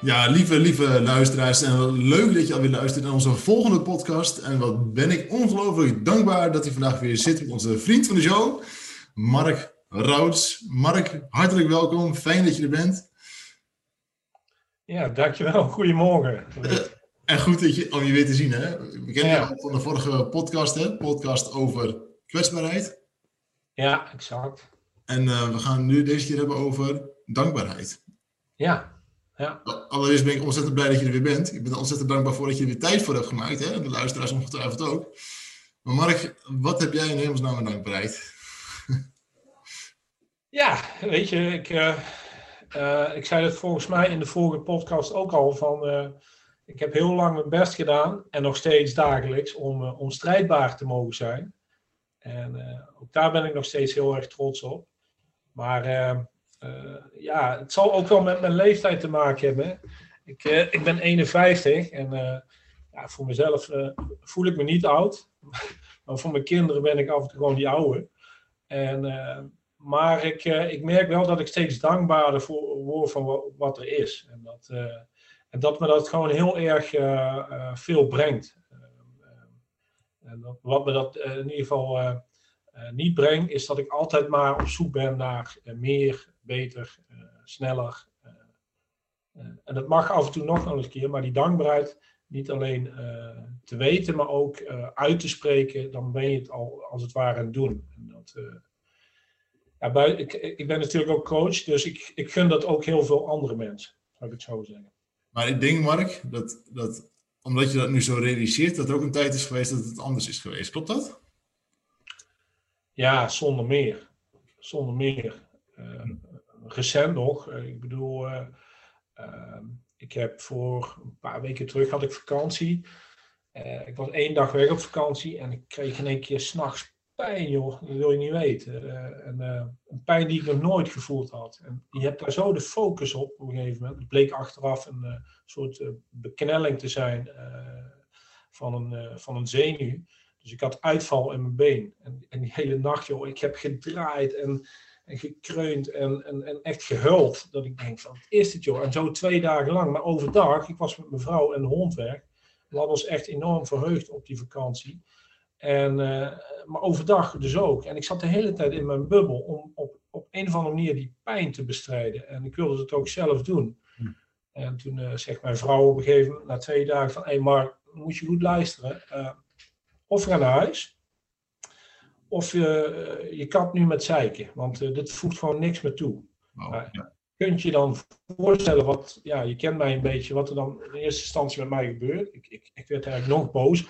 Ja, lieve, lieve luisteraars. En leuk dat je alweer luistert naar onze volgende podcast. En wat ben ik ongelooflijk dankbaar dat hij vandaag weer zit met onze vriend van de show, Mark Routs. Mark, hartelijk welkom. Fijn dat je er bent. Ja, dankjewel. Goedemorgen. En goed dat je, om je weer te zien. Hè? We kennen ja. je van de vorige podcast, hè? podcast over kwetsbaarheid. Ja, exact. En uh, we gaan nu deze keer hebben over dankbaarheid. Ja, ja. Allereerst ben ik ontzettend blij dat je er weer bent. Ik ben er ontzettend dankbaar voor dat je er weer tijd voor hebt gemaakt. Hè? De luisteraars ongetwijfeld ook. Maar Mark, wat heb jij in hemelsnaam en dankbaarheid? Ja, weet je, ik, uh, uh, ik zei het volgens mij in de vorige podcast ook al van... Uh, ik heb heel lang mijn best gedaan en nog steeds dagelijks om, om strijdbaar te mogen zijn. En ook daar ben ik nog steeds heel erg trots op. Maar ja, het zal ook wel met mijn leeftijd te maken hebben. Ik, uh, ik ben 51 en uh, ja, voor mezelf voel ik me niet oud. maar voor mijn kinderen ben ik af en toe gewoon die oude. En, maar ik, ik merk wel dat ik steeds dankbaarder voor, word van wat, er is. En dat, en dat me dat gewoon heel erg veel brengt. en wat me dat in ieder geval niet brengt, is dat ik altijd maar op zoek ben naar meer beter, uh, sneller. Uh, en dat mag af en toe nog wel eens een keer, maar die dankbaarheid niet alleen te weten, maar ook uit te spreken, dan ben je het al als het ware aan het doen. En dat, ja, ik, ik ben natuurlijk ook coach, dus ik, ik gun dat ook heel veel andere mensen, zou ik het zo zeggen. Maar ik denk, Mark, dat, dat omdat je dat nu zo realiseert, dat er ook een tijd is geweest dat het anders is geweest. Klopt dat? Ja, zonder meer. Zonder meer. Uh, recent nog. Eh, ik bedoel, uh, uh, ik heb voor een paar weken terug had ik vakantie. Uh, ik was één dag weg op vakantie en ik kreeg in één keer s'nachts pijn, joh. Dat wil je niet weten. En, een pijn die ik nog nooit gevoeld had. En je hebt daar zo de focus op op een gegeven moment. Het bleek achteraf een soort beknelling te zijn van, een, van een zenuw. Dus ik had uitval in mijn been. En, en die hele nacht, joh, ik heb gedraaid en en gekreund en, en, en echt gehuild. Dat ik denk van, wat is dit joh? En zo twee dagen lang. Maar overdag, ik was met mijn vrouw en de hond weg. We hadden ons echt enorm verheugd op die vakantie. En, uh, maar overdag dus ook. En ik zat de hele tijd in mijn bubbel om op, op een of andere manier die pijn te bestrijden. En ik wilde het ook zelf doen. Hm. En toen uh, zegt mijn vrouw op een gegeven moment, na twee dagen, van... Hé hey Mark, moet je goed luisteren. Uh, of ga naar huis of je, je kapt nu met zeiken, want uh, dit voegt gewoon niks meer toe. Oh, ja. Kunt je dan voorstellen wat, ja, je kent mij een beetje, wat er dan in eerste instantie met mij gebeurt? Ik, ik, ik werd eigenlijk nog boos.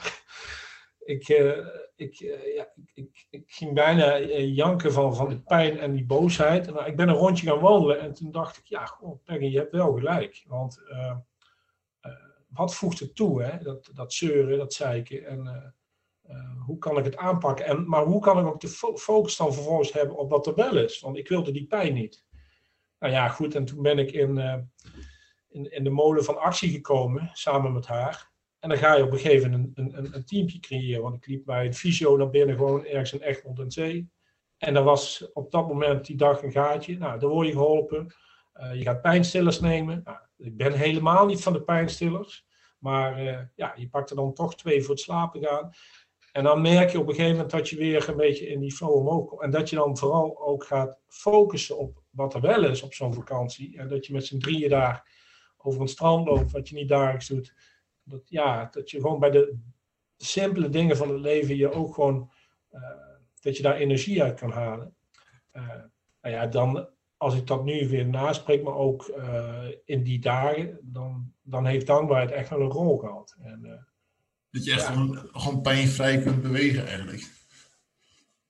ik, uh, ik, ja, ik, ik, ging bijna janken van, van de pijn en die boosheid. En, ik ben een rondje gaan wandelen en toen dacht ik, ja, goh, Peggy, je hebt wel gelijk. Want wat voegt het toe, hè? Dat, dat zeuren, dat zeiken en uh, hoe kan ik het aanpakken? En, maar hoe kan ik ook de focus dan vervolgens hebben op wat er wel is? Want ik wilde die pijn niet. Nou ja, goed. En toen ben ik in, uh, in, in, de molen van actie gekomen, samen met haar. En dan ga je op een gegeven moment een, een, een creëren. Want ik liep bij een fysio naar binnen, gewoon ergens in Egmond en Zee. En er was op dat moment die dag een gaatje. Nou, dan word je geholpen. Uh, je gaat pijnstillers nemen. Nou, ik ben helemaal niet van de pijnstillers. Maar ja, je pakt er dan toch twee voor het slapen gaan. En dan merk je op een gegeven moment dat je weer een beetje in die flow omhoog komt. En dat je dan vooral ook gaat focussen op wat er wel is op zo'n vakantie. En dat je met z'n drieën daar over een strand loopt, wat je niet dagelijks doet. Dat, ja, dat je gewoon bij de simpele dingen van het leven je ook gewoon, uh, dat je daar energie uit kan halen. Uh, nou ja, dan, als ik dat nu weer naspreek, maar ook uh, in die dagen, dan, dan heeft dankbaarheid echt wel een rol gehad. En, dat je echt gewoon, gewoon pijnvrij kunt bewegen eigenlijk.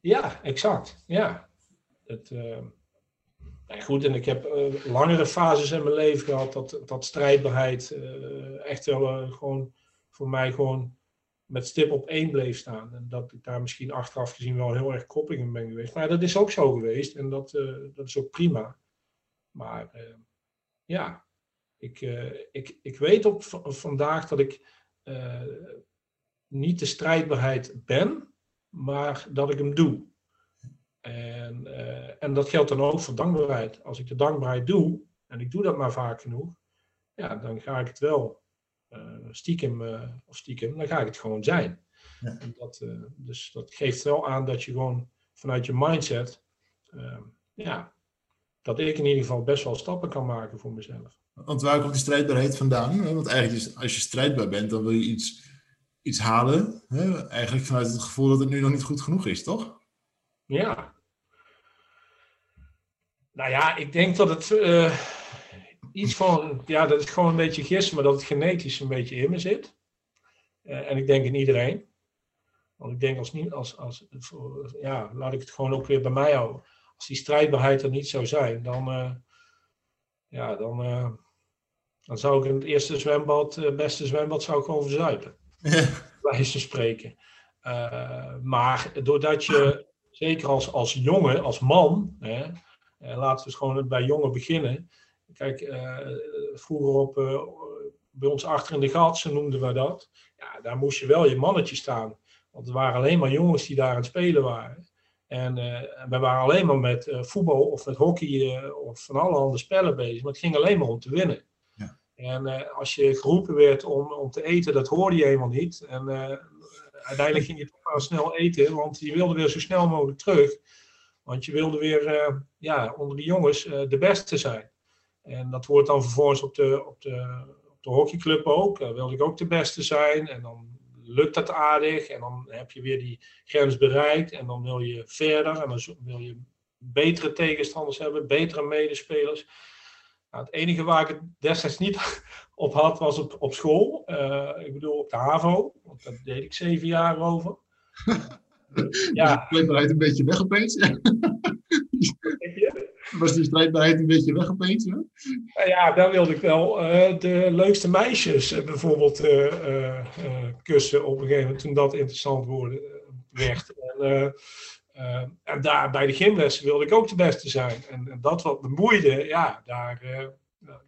Ja, exact. Ja. Het, uh, goed, en ik heb uh, langere fases in mijn leven gehad dat, dat strijdbaarheid uh, echt wel gewoon voor mij gewoon met stip op één bleef staan. En dat ik daar misschien achteraf gezien wel heel erg koppig in ben geweest. Maar dat is ook zo geweest en dat, dat is ook prima. Maar ja, ik, ik, ik weet op vandaag dat ik niet de strijdbaarheid ben, maar dat ik hem doe. En, en dat geldt dan ook voor dankbaarheid. Als ik de dankbaarheid doe, en ik doe dat maar vaak genoeg, ja, dan ga ik het wel uh, stiekem, uh, of stiekem, dan ga ik het gewoon zijn. Ja. En dat, dus dat geeft wel aan dat je gewoon vanuit je mindset, ja, dat ik in ieder geval best wel stappen kan maken voor mezelf. Want waar komt die strijdbaarheid vandaan? Want eigenlijk is, als je strijdbaar bent, dan wil je iets, iets halen. Hè? Eigenlijk vanuit het gevoel dat het nu nog niet goed genoeg is, toch? Ja. Nou ja, ik denk dat het iets van, ja, dat is gewoon een beetje gissen, maar dat het genetisch een beetje in me zit. Uh, en ik denk in iedereen. Want ik denk als niet, als, als, ja, laat ik het gewoon ook weer bij mij houden. Als die strijdbaarheid er niet zou zijn, dan, uh, ja, dan, dan zou ik in het eerste zwembad, beste zwembad, zou ik gewoon verzuipen. Bij te spreken. maar doordat je, zeker als, als jongen, als man, hè, laten we eens gewoon bij jongen beginnen Kijk, uh, vroeger op, bij ons achter in de gatsen noemden we dat. Ja, daar moest je wel je mannetje staan. Want er waren alleen maar jongens die daar aan het spelen waren. En we waren alleen maar met voetbal of met hockey of van alle andere spellen bezig. Maar het ging alleen maar om te winnen. En als je geroepen werd om, om te eten, dat hoorde je helemaal niet. En uiteindelijk ging je toch maar snel eten, want je wilde weer zo snel mogelijk terug. Want je wilde weer ja, onder de jongens de beste zijn. En dat wordt dan vervolgens op de, op de, op de hockeyclub ook. Wilde ik ook de beste zijn. En dan lukt dat aardig. En dan heb je weer die grens bereikt. En dan wil je verder. En dan wil je betere tegenstanders hebben, betere medespelers. Nou, het enige waar ik het destijds niet op had, was op, op school. Uh, ik bedoel, op de HAVO. Want daar deed ik zeven jaar over. ja. De een beetje weg opeens. Was die strijdbaarheid een beetje weg opeens? Ja, nou ja daar wilde ik wel uh, de leukste meisjes uh, bijvoorbeeld kussen op een gegeven moment toen dat interessant worden, werd. En, en daar bij de gymlessen wilde ik ook de beste zijn. En, en dat wat bemoeide, ja, daar.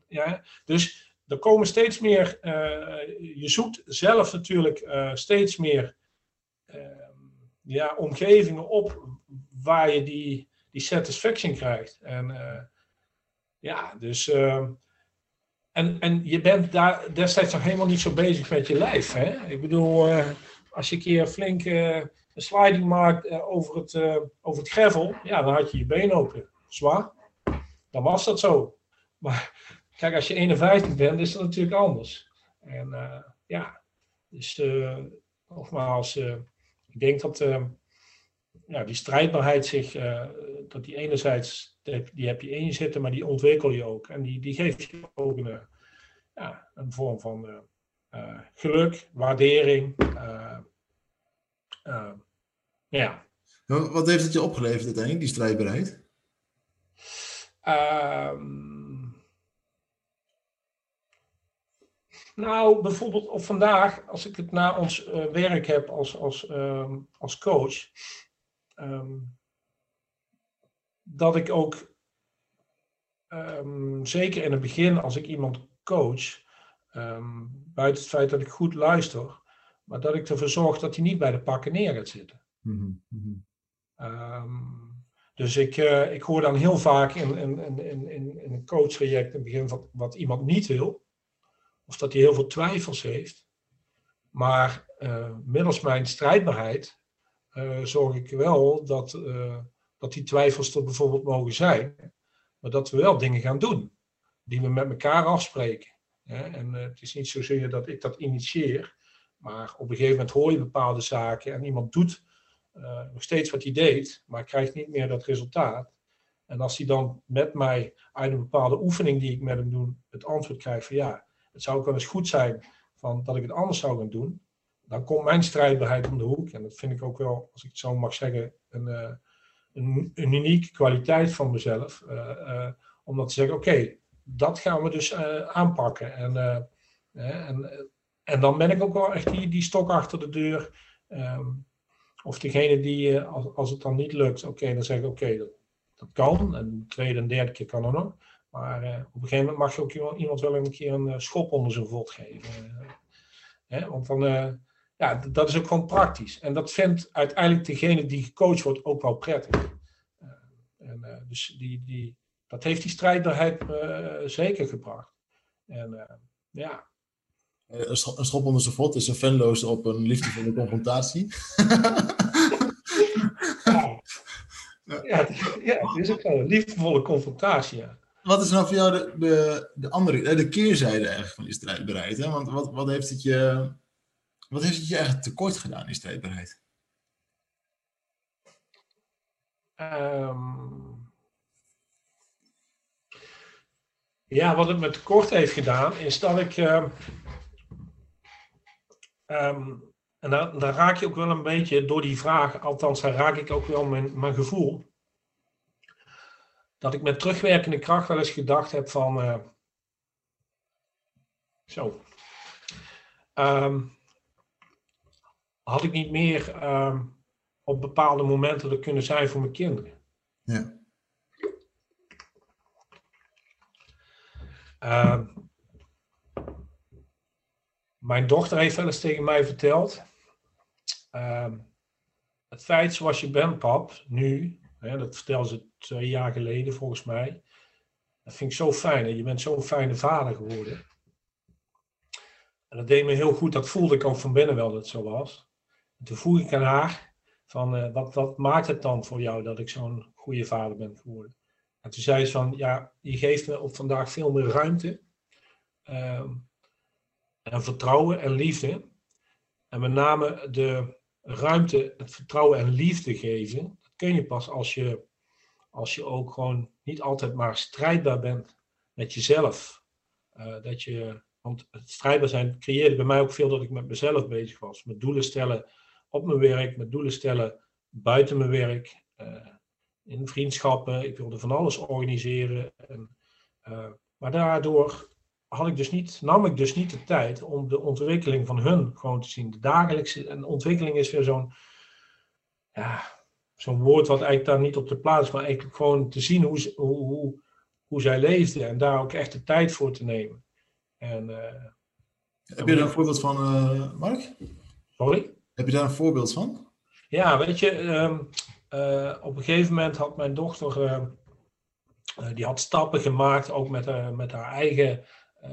ja. Dus er komen steeds meer. je zoekt zelf natuurlijk steeds meer ja, omgevingen op waar je die die satisfaction krijgt. En ja, dus. Uh, en, en je bent daar destijds nog helemaal niet zo bezig met je lijf. Hè? Ik bedoel, als je een keer flink een sliding maakt over, het, over het gravel, ja, dan had je je been open. Zwaar. Dan was dat zo. Maar kijk, als je 51 bent, is dat natuurlijk anders. En ja, dus nogmaals, ik denk dat ja, die strijdbaarheid zich, uh, dat die enerzijds, die heb je in je zitten, maar die ontwikkel je ook. En die, die geeft je ook een, ja, een vorm van uh, geluk, waardering. Ja. Wat heeft het je opgeleverd uiteindelijk, die strijdbaarheid? Um, nou, bijvoorbeeld op vandaag, als ik het na ons werk heb als, als, uh, als coach, um, dat ik ook, zeker in het begin, als ik iemand coach, buiten het feit dat ik goed luister, maar dat ik ervoor zorg dat hij niet bij de pakken neer gaat zitten. Mm -hmm. dus ik, uh, ik hoor dan heel vaak in, in, in, in, in een coachtraject in het begin van wat iemand niet wil, of dat hij heel veel twijfels heeft. Maar uh, middels mijn strijdbaarheid uh, zorg ik wel dat, dat die twijfels er bijvoorbeeld mogen zijn, maar dat we wel dingen gaan doen die we met elkaar afspreken. En het is niet zozeer dat ik dat initieer, maar op een gegeven moment hoor je bepaalde zaken en iemand doet nog steeds wat hij deed, maar krijgt niet meer dat resultaat. En als hij dan met mij uit een bepaalde oefening die ik met hem doe, het antwoord krijgt van ja, het zou ook wel eens goed zijn van dat ik het anders zou gaan doen, dan komt mijn strijdbaarheid om de hoek. En dat vind ik ook wel, als ik het zo mag zeggen, een, uh, een, een unieke kwaliteit van mezelf. Uh, om dat te zeggen, oké, dat gaan we dus aanpakken. En, en en dan ben ik ook wel echt die, die stok achter de deur. Ehm, of degene die, eh, als, als het dan niet lukt, oké, dan zeg ik oké, dat, dat kan. En de tweede en derde keer kan er nog. Maar uh, op een gegeven moment mag je ook iemand wel een keer een schop onder zijn vod geven. Hè? Want dan, ja, dat is ook gewoon praktisch. En dat vindt uiteindelijk degene die gecoacht wordt ook wel prettig. en, dus die, die, dat heeft die strijdbaarheid zeker gebracht. En ja, eh, een schop onder zijn vod is een fanloos op een liefdevolle confrontatie. ja. Ja, ja, het is ook wel een liefdevolle confrontatie. Ja. Wat is nou voor jou de, de, de andere, de keerzijde eigenlijk van die strijdbaarheid? Hè? Want wat, wat, heeft het je, wat heeft het je eigenlijk tekort gedaan, die strijdbaarheid? Um, ja, wat het me tekort heeft gedaan, is dat ik. Uh, Um, en dan, dan, raak je ook wel een beetje door die vraag, althans, raak ik ook wel mijn, mijn gevoel. Dat ik met terugwerkende kracht wel eens gedacht heb van. Uh, zo. Um, had ik niet meer um, op bepaalde momenten er kunnen zijn voor mijn kinderen? Ja. Mijn dochter heeft wel eens tegen mij verteld. Uh, het feit zoals je bent, pap, nu, hè, dat vertelde ze twee jaar geleden volgens mij. Dat vind ik zo fijn. Je bent zo'n fijne vader geworden. En dat deed me heel goed. Dat voelde ik ook van binnen wel dat het zo was. En toen vroeg ik aan haar: van, uh, wat, wat maakt het dan voor jou dat ik zo'n goede vader ben geworden? En toen zei ze van, ja, je geeft me op vandaag veel meer ruimte. Uh, en vertrouwen en liefde. En met name de ruimte, het vertrouwen en liefde geven, dat kun je pas als je, als je ook gewoon niet altijd maar strijdbaar bent met jezelf. Uh, dat je, want het strijdbaar zijn creëerde bij mij ook veel dat ik met mezelf bezig was. Met doelen stellen op mijn werk, met doelen stellen buiten mijn werk, uh, in vriendschappen. Ik wilde van alles organiseren. En, uh, maar daardoor had ik dus niet, nam ik dus niet de tijd om de ontwikkeling van hun gewoon te zien. De dagelijkse en ontwikkeling is weer zo'n ja, zo'n woord wat eigenlijk daar niet op de plaats is, maar eigenlijk gewoon te zien hoe, hoe, hoe, hoe zij leefden en daar ook echt de tijd voor te nemen. En, uh, Heb je daar een voorbeeld van, uh, Mark? Sorry? Heb je daar een voorbeeld van? Ja, weet je, um, uh, op een gegeven moment had mijn dochter, die had stappen gemaakt, ook met, met haar eigen eh,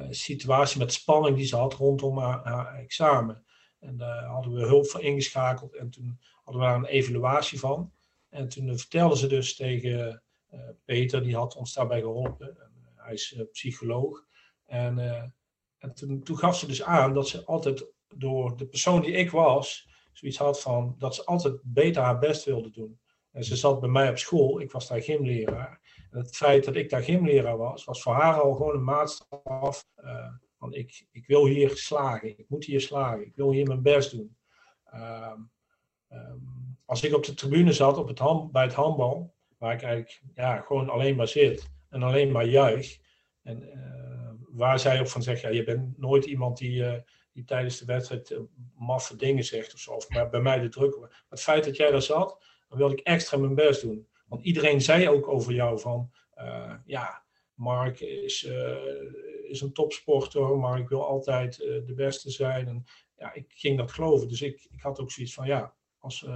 situatie met spanning die ze had rondom haar, examen. En daar hadden we hulp voor ingeschakeld en toen hadden we daar een evaluatie van. En toen vertelde ze dus tegen uh, Peter, die had ons daarbij geholpen. En, uh, hij is psycholoog. En, en toen, toen, gaf ze dus aan dat ze altijd door de persoon die ik was, zoiets had van dat ze altijd beter haar best wilde doen. En ze zat bij mij op school, ik was daar gymleraar. Het feit dat ik daar gymleraar was, was voor haar al gewoon een maatstaf uh, van ik, ik wil hier slagen, ik moet hier slagen, ik wil hier mijn best doen. Uh, um, als ik op de tribune zat op het hand, bij het handbal, waar ik eigenlijk ja, gewoon alleen maar zit en alleen maar juich. En uh, waar zij ook van zegt, ja, je bent nooit iemand die, uh, die tijdens de wedstrijd maffe dingen zegt of zo, of bij mij de druk. Maar het feit dat jij daar zat, dan wilde ik extra mijn best doen. Want iedereen zei ook over jou van, uh, ja, Mark is, uh, is een topsporter, maar ik wil altijd uh, de beste zijn. En ja, ik ging dat geloven. Dus ik, ik had ook zoiets van, ja, als,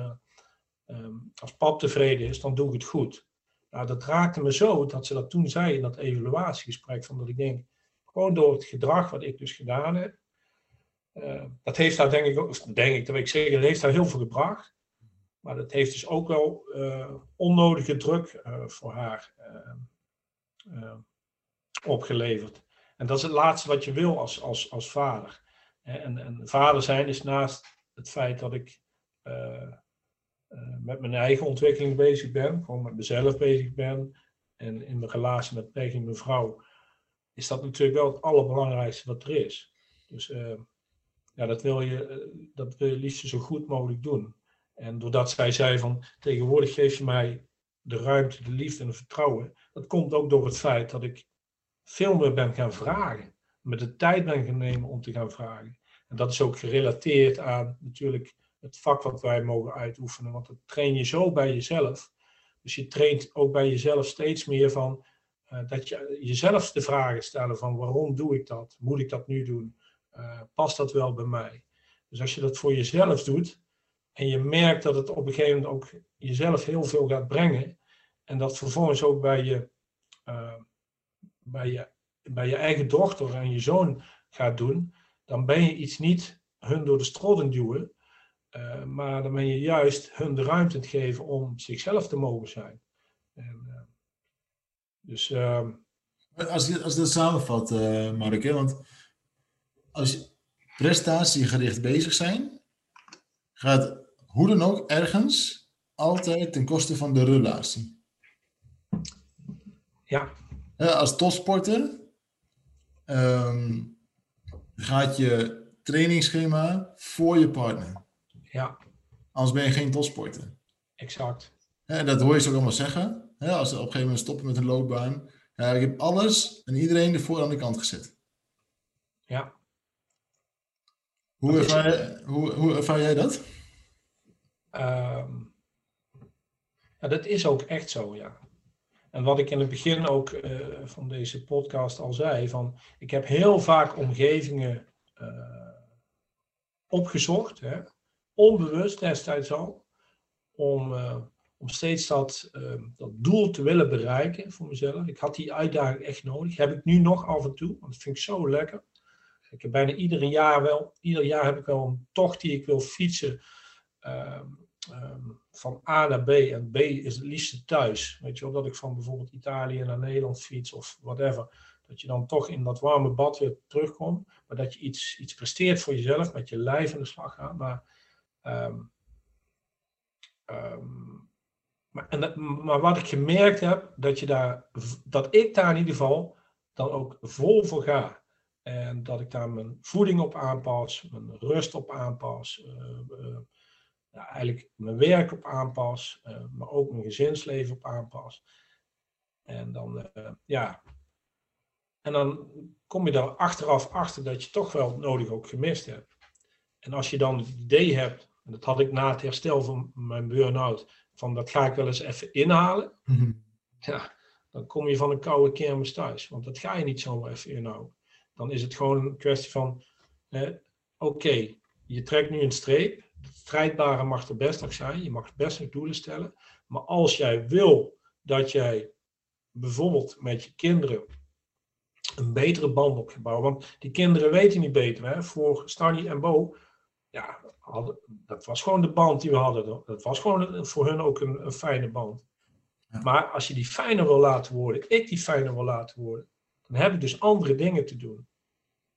um, als pap tevreden is, dan doe ik het goed. Nou, dat raakte me zo dat ze dat toen zei in dat evaluatiegesprek, van dat ik denk, gewoon door het gedrag wat ik dus gedaan heb, dat heeft daar denk ik ook, denk ik, dat ik zeggen, dat heeft daar heel veel gebracht. Maar dat heeft dus ook wel uh, onnodige druk uh, voor haar uh, opgeleverd. En dat is het laatste wat je wil als, als, als vader. En, en vader zijn is naast het feit dat ik met mijn eigen ontwikkeling bezig ben, gewoon met mezelf bezig ben, en in mijn relatie met Peggy, mijn vrouw, is dat natuurlijk wel het allerbelangrijkste wat er is. Dus ja, dat wil je, dat wil je liefst zo goed mogelijk doen. En doordat zij zei van tegenwoordig geef je mij de ruimte, de liefde en het vertrouwen. Dat komt ook door het feit dat ik veel meer ben gaan vragen. Met de tijd ben gaan nemen om te gaan vragen. En dat is ook gerelateerd aan natuurlijk het vak wat wij mogen uitoefenen. Want dat train je zo bij jezelf. Dus je traint ook bij jezelf steeds meer van uh, dat je jezelf de vragen stellen van waarom doe ik dat? Moet ik dat nu doen? Uh, past dat wel bij mij? Dus als je dat voor jezelf doet en je merkt dat het op een gegeven moment ook jezelf heel veel gaat brengen en dat vervolgens ook bij je, uh, bij je, bij je eigen dochter en je zoon gaat doen, dan ben je iets niet hun door de strot duwen, uh, maar dan ben je juist hun de ruimte te geven om zichzelf te mogen zijn. En, uh, dus, uh, als, je, als dat samenvat, Mark, hè, want als prestatiegericht bezig zijn, gaat hoe dan ook ergens altijd ten koste van de relatie. Ja. als topsporter um, gaat je trainingsschema voor je partner. Ja. Anders ben je geen topsporter. Exact. En dat hoor je ze ook allemaal zeggen. Als ze op een gegeven moment stoppen met een loopbaan. Ja, ik heb alles en iedereen ervoor aan de kant gezet. Ja. Hoe ervaar, hoe, hoe ervaar jij dat? Ja, dat is ook echt zo, ja. En wat ik in het begin ook uh, van deze podcast al zei, van ik heb heel vaak omgevingen uh, opgezocht, hè, onbewust destijds al, om, uh, om steeds dat, dat doel te willen bereiken voor mezelf. Ik had die uitdaging echt nodig. Heb ik nu nog af en toe, want dat vind ik zo lekker. Ik heb bijna ieder jaar wel, ieder jaar heb ik wel een tocht die ik wil fietsen. Um, um, van A naar B en B is het liefste thuis. Weet je wel, dat ik van bijvoorbeeld Italië naar Nederland fiets of whatever. Dat je dan toch in dat warme bad weer terugkomt. Maar dat je iets, iets presteert voor jezelf, met je lijf in de slag gaat. Maar, um, um, maar, en dat, maar wat ik gemerkt heb, dat, je daar, dat ik daar in ieder geval dan ook vol voor ga. En dat ik daar mijn voeding op aanpas, mijn rust op aanpas. Uh, uh, ja, eigenlijk mijn werk op aanpas, uh, maar ook mijn gezinsleven op aanpas. En dan, uh, ja. En dan kom je daar achteraf achter dat je toch wel nodig ook gemist hebt. En als je dan het idee hebt, en dat had ik na het herstel van mijn burn-out, van dat ga ik wel eens even inhalen. Mm-hmm. Ja, dan kom je van een koude kermis thuis. Want dat ga je niet zomaar even inhouden. Dan is het gewoon een kwestie van, eh, oké, okay, je trekt nu een streep strijdbare mag er best nog zijn. Je mag best nog doelen stellen. Maar als jij wil dat jij bijvoorbeeld met je kinderen een betere band op bouwen. Want die kinderen weten niet beter. Hè? Voor Stanny en Bo, ja, hadden, dat was gewoon de band die we hadden. Dat was gewoon voor hun ook een, een fijne band. Ja. Maar als je die fijner wil laten worden, ik die fijner wil laten worden, dan heb ik dus andere dingen te doen.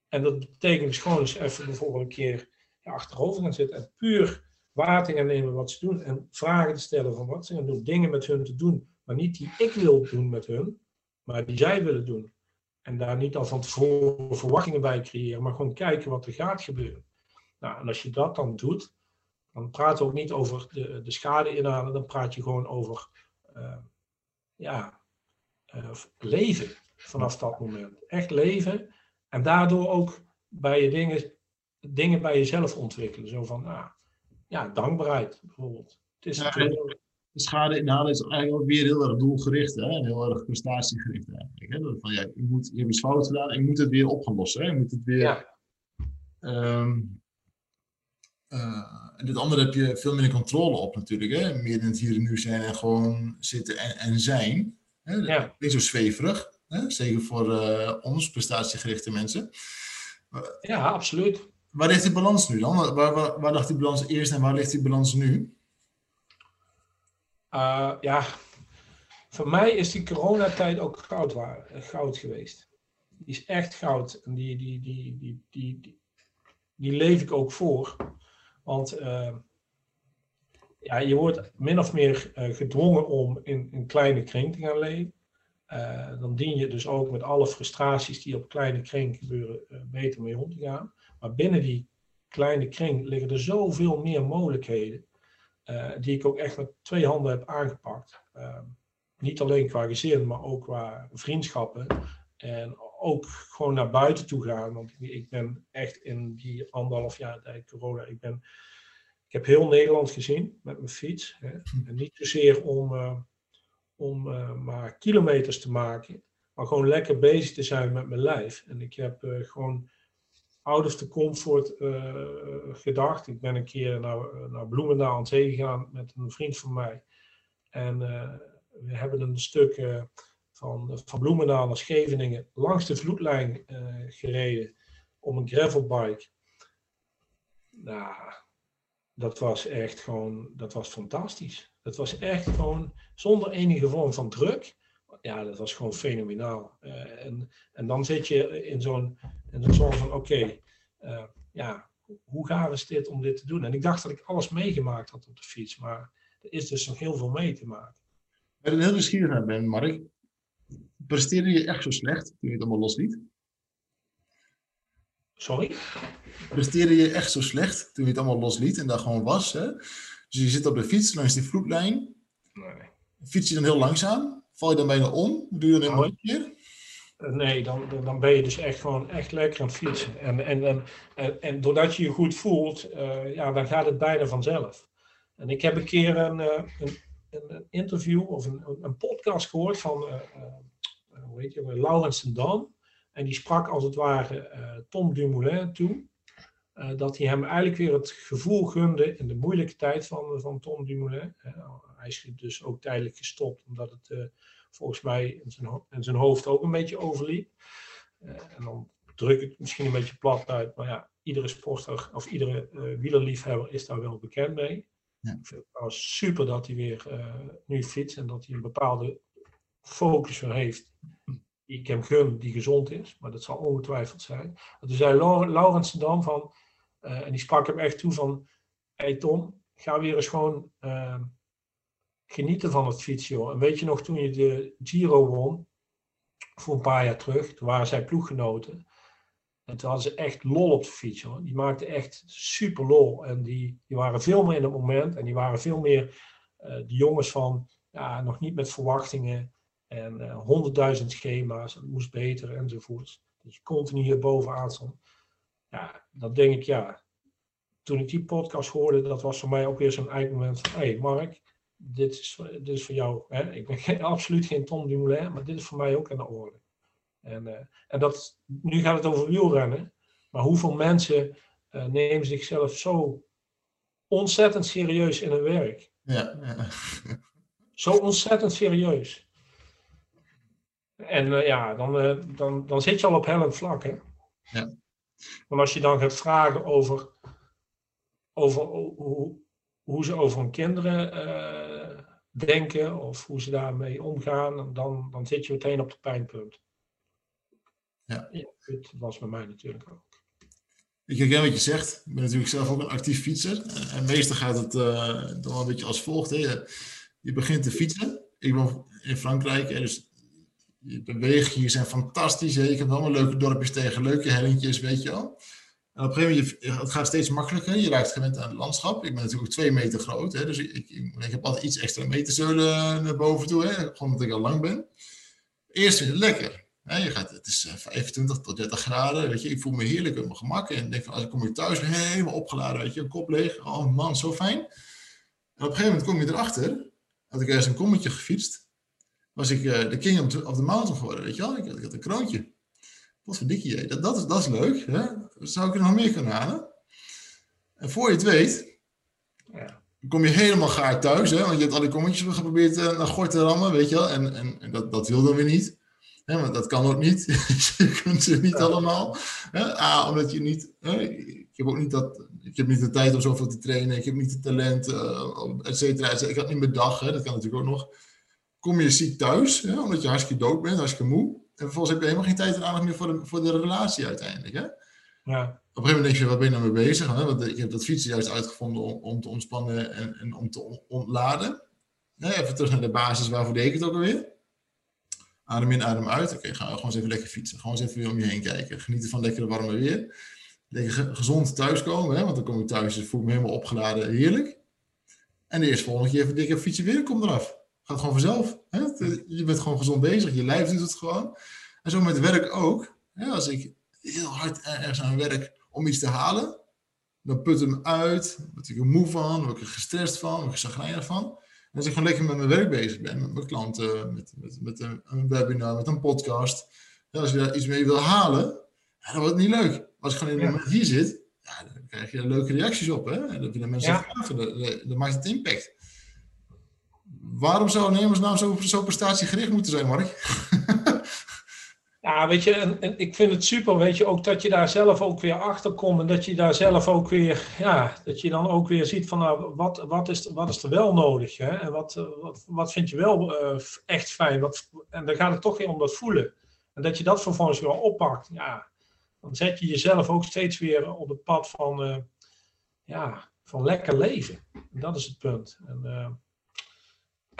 En dat betekent dus gewoon eens even bijvoorbeeld een keer achterover gaan zitten en puur gaan nemen wat ze doen en vragen te stellen van wat ze gaan doen, dingen met hun te doen, maar niet die ik wil doen met hun, maar die zij willen doen. En daar niet al van tevoren verwachtingen bij creëren, maar gewoon kijken wat er gaat gebeuren. Nou, en als je dat dan doet, dan praat je ook niet over de, de schade inhalen, dan praat je gewoon over uh, ja, uh, leven vanaf dat moment. Echt leven en daardoor ook bij je dingen dingen bij jezelf ontwikkelen. Zo van, nou, ja, dankbaarheid bijvoorbeeld. Het is ja, de schade inhalen is eigenlijk ook weer heel erg doelgericht hè? en heel erg prestatiegericht eigenlijk. Hè? Van, ja, je, moet, je hebt iets fout gedaan je moet het weer opgelossen. Hè? Je moet het weer... Ja. Um, uh, en dit andere heb je veel minder controle op natuurlijk. Hè? Meer in het hier en nu zijn en gewoon zitten en, en zijn. Hè? Ja. Niet zo zweverig. Hè? Zeker voor uh, ons, prestatiegerichte mensen. Ja, absoluut. Waar ligt die balans nu dan? Waar, waar, waar die balans eerst en waar ligt die balans nu? Uh, ja, voor mij is die coronatijd ook goud, goud geweest. Die is echt goud. En die, die, die, die, die, die, die leef ik ook voor. Want uh, ja, je wordt min of meer uh, gedwongen om in een kleine kring te gaan leven. dan dien je dus ook met alle frustraties die op kleine kring gebeuren beter mee om te gaan. Maar binnen die kleine kring liggen er zoveel meer mogelijkheden. Uh, die ik ook echt met twee handen heb aangepakt. Uh, niet alleen qua gezin, maar ook qua vriendschappen. En ook gewoon naar buiten toe gaan. Want ik ben echt in die anderhalf jaar tijd corona, ik, ben, ik heb heel Nederland gezien met mijn fiets. Hè. Niet zozeer om, uh, om uh, maar kilometers te maken, maar gewoon lekker bezig te zijn met mijn lijf. En ik heb gewoon of the comfort gedacht. Ik ben een keer naar, naar Bloemendaal aan zee gegaan met een vriend van mij. En we hebben een stuk van, van Bloemendaal naar Scheveningen langs de vloedlijn gereden om een gravelbike. Nou, dat was echt gewoon, dat was fantastisch. Dat was echt gewoon zonder enige vorm van druk. Ja, dat was gewoon fenomenaal. Uh, en, en dan zit je in zo'n zo van, oké, okay, uh, ja, hoe gaaf is dit om dit te doen? En ik dacht dat ik alles meegemaakt had op de fiets, maar er is dus nog heel veel mee te maken. Ik ben heel nieuwsgierig naar ben, Mark presteerde je echt zo slecht toen je het allemaal losliet? Sorry? Presteerde je echt zo slecht toen je het allemaal losliet en daar gewoon was? Hè? Dus je zit op de fiets langs die vloedlijn. Nee. Fiets je dan heel langzaam? Val je dan bijna om? Doe je dan helemaal niet meer? Nee, dan, dan ben je dus echt gewoon echt lekker aan het fietsen. En, en, en, en, doordat je je goed voelt, uh, ja, dan gaat het bijna vanzelf. En ik heb een keer een, uh, een, een, interview of een, een podcast gehoord van uh, hoe heet je, Laurens Dam. En die sprak als het ware Tom Dumoulin toe. Dat hij hem eigenlijk weer het gevoel gunde in de moeilijke tijd van, van Tom Dumoulin. Hij is dus ook tijdelijk gestopt, omdat het volgens mij in zijn, in zijn, hoofd ook een beetje overliep. en dan druk ik het misschien een beetje plat uit, maar ja, iedere sporter of iedere wielerliefhebber is daar wel bekend mee. Ja. Ik vind het super dat hij weer nu fietst en dat hij een bepaalde focus weer heeft, die ik hem gun, die gezond is, maar dat zal ongetwijfeld zijn. Toen zei Laurens dan van, uh, en die sprak hem echt toe van, hey Tom, ga weer eens gewoon uh, genieten van het fietsen. En weet je nog, toen je de Giro won, voor een paar jaar terug, toen waren zij ploeggenoten. En toen hadden ze echt lol op de fiets. Hoor. Die maakten echt super lol. En die, die waren veel meer in het moment. En die waren veel meer uh, de jongens van, ja, nog niet met verwachtingen. En eh, honderdduizend schema's, het moest beter enzovoort. Dat je continu hier bovenaan stond. Ja, dan denk ik, ja, toen ik die podcast hoorde, dat was voor mij ook weer zo'n eigen moment van, hé hey Mark, dit is, dit is voor jou. Hè? Ik ben geen, absoluut geen Tom Dumoulin, maar dit is voor mij ook aan de orde. En, uh, en dat, nu gaat het over wielrennen, maar hoeveel mensen uh, nemen zichzelf zo ontzettend serieus in hun werk? Ja, ja. Zo ontzettend serieus. En uh, ja, dan, dan, dan zit je al op hellend vlak. Hè? Ja. Want als je dan gaat vragen over, over hoe, hoe ze over hun kinderen uh, denken of hoe ze daarmee omgaan, dan, dan zit je meteen op de pijnpunt. Ja. ja dat was bij mij natuurlijk ook. Ik herken wat je zegt. Ik ben natuurlijk zelf ook een actief fietser. En meestal gaat het dan wel een beetje als volgt. Hè. Je, begint te fietsen. Ik ben in Frankrijk, hè, dus je bewegingen hier zijn fantastisch. Hè? Je hebt allemaal leuke dorpjes tegen, leuke hellingjes, weet je wel. Op een gegeven moment, het gaat steeds makkelijker. Je raakt gewend aan het landschap. Ik ben natuurlijk twee meter groot, hè? dus ik, ik, ik heb altijd iets extra meterzeulen naar boven toe. Hè? Gewoon omdat ik al lang ben. Eerst vind het lekker. Hè? Je gaat, het is 25 tot 30 graden. Weet je? Ik voel me heerlijk op mijn gemak. En denk van, als ik kom hier thuis, helemaal opgeladen, weet je, kop leeg. Oh man, zo fijn. En op een gegeven moment kom je erachter. Had ik ergens een kommetje gefietst was ik uh, de king of the mountain geworden, weet je wel. Ik ik had een kroontje. Wat voor dikkie, dat, dat, is, dat is leuk. Hè? Zou ik er nog meer kunnen halen? En voor je het weet, ja. kom je helemaal gaar thuis. Hè? Want je hebt al die kommetjes geprobeerd uh, naar gort te rammen, weet je wel. En, en, en dat, dat wil dan weer niet. Hè? Want dat kan ook niet. je kunt ze niet allemaal. Hè? A, omdat je niet... Hè? Ik heb ook niet dat... Ik heb niet de tijd om zoveel te trainen. Ik heb niet het talent, uh, et cetera. Ik had niet mijn dag. Hè? Dat kan natuurlijk ook nog kom je ziek thuis, hè, omdat je hartstikke dood bent, hartstikke moe. En vervolgens heb je helemaal geen tijd en aandacht meer voor de, voor de relatie uiteindelijk. Hè? Ja. Op een gegeven moment denk je, wat ben je nou mee bezig? Hè? Want ik heb dat fietsen juist uitgevonden om, om te ontspannen en, en om te ontladen. even terug naar de basis, waarvoor deed ik het ook alweer? Adem in, adem uit. Oké, ga gewoon eens even lekker fietsen. Gewoon eens even om je heen kijken. Genieten van lekkere warme weer. Lekker gezond thuiskomen, hè? want dan kom ik thuis en voel ik me helemaal opgeladen. Heerlijk. En de eerste volgende keer even dikke fietsen weer, kom eraf gaat gewoon vanzelf. Hè? Je bent gewoon gezond bezig, je lijf doet het gewoon. En zo met werk ook. Als ik heel hard ergens aan werk om iets te halen, dan put hem uit, word ik er moe van, word ik er gestrest van, word ik er zagrijnig van. En als ik gewoon lekker met mijn werk bezig ben, met mijn klanten, met, met, met een, een webinar, met een podcast. als je daar iets mee wil halen, dan wordt het niet leuk. Als ik gewoon in het moment hier zit, ja, dan krijg je leuke reacties op. Hè? En dat vinden mensen ja. gaaf. Dat, maakt het impact. Waarom zou een zo, zo prestatiegericht moeten zijn, Mark? Ja, weet je, en, ik vind het super, weet je, ook dat je daar zelf ook weer achter komt en dat je daar zelf ook weer, ja, dat je dan ook weer ziet van, nou, wat, wat, is, wat is er wel nodig, hè? En wat, eh, wat, vind je wel uh, echt fijn? Wat, en dan gaat het toch weer om dat voelen. En dat je dat vervolgens weer oppakt, ja, dan zet je jezelf ook steeds weer op het pad van, uh, ja, van lekker leven. En dat is het punt. En,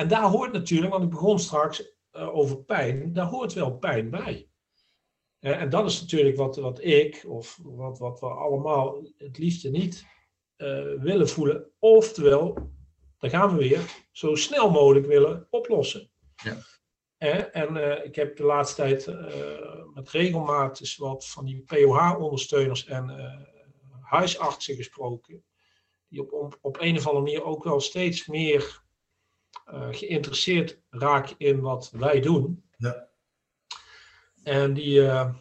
en daar hoort natuurlijk, want ik begon straks over pijn, daar hoort wel pijn bij. en dat is natuurlijk wat, wat ik, of wat, wat we allemaal het liefste niet uh, willen voelen. Oftewel, daar gaan we weer, zo snel mogelijk willen oplossen. Ja. en ik heb de laatste tijd met regelmaat dus wat van die POH-ondersteuners en huisartsen gesproken. Die op, op, op een of andere manier ook wel steeds meer geïnteresseerd raak in wat wij doen. Ja. En die, uh,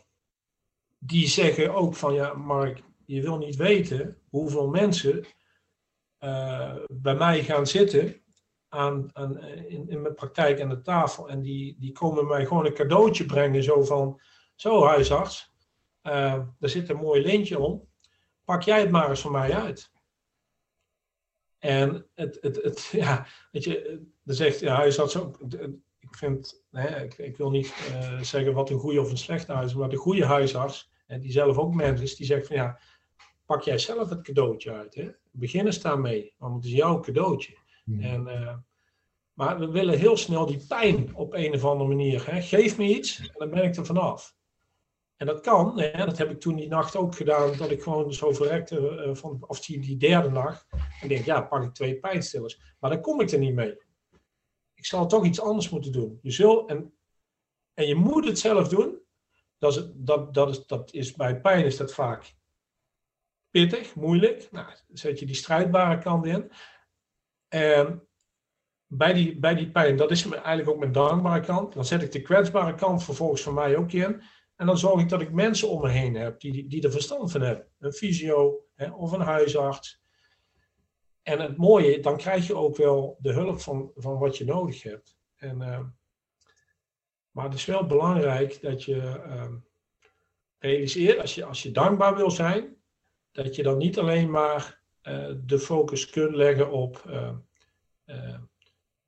die zeggen ook van ja, Mark, je wil niet weten hoeveel mensen uh, bij mij gaan zitten aan, aan, in, in mijn praktijk aan de tafel. En die, die komen mij gewoon een cadeautje brengen, zo van, zo huisarts, daar zit een mooi lintje om. Pak jij het maar eens van mij uit. En het, het, het, ja, weet je, dan zegt ja, huisarts ook, ik vind, hè, ik, ik wil niet uh, zeggen wat een goede of een slechte huis, maar de goede huisarts, en die zelf ook mens is, die zegt van ja, pak jij zelf het cadeautje uit. Hè? Begin eens daarmee, want het is jouw cadeautje. Hmm. En, uh, maar we willen heel snel die pijn op een of andere manier. Hè? Geef me iets en dan ben ik er vanaf. En dat kan, hè, dat heb ik toen die nacht ook gedaan, dat ik gewoon zo verrekte, uh, van, of die, die derde nacht. En denk, ja, pak ik twee pijnstillers. Maar dan kom ik er niet mee. Ik zal toch iets anders moeten doen. Je zult, en, en je moet het zelf doen. Dat is, dat, dat, is, dat is, bij pijn is dat vaak pittig, moeilijk. Nou, zet je die strijdbare kant in. En bij die, bij die pijn, dat is eigenlijk ook mijn dankbare kant. Dan zet ik de kwetsbare kant vervolgens van mij ook in. En dan zorg ik dat ik mensen om me heen heb die, die er verstand van hebben. Een fysio hè, of een huisarts. En het mooie, dan krijg je ook wel de hulp van, van wat je nodig hebt. En, uh, maar het is wel belangrijk dat je uh, realiseert, als je, als je dankbaar wil zijn, dat je dan niet alleen maar uh, de focus kunt leggen op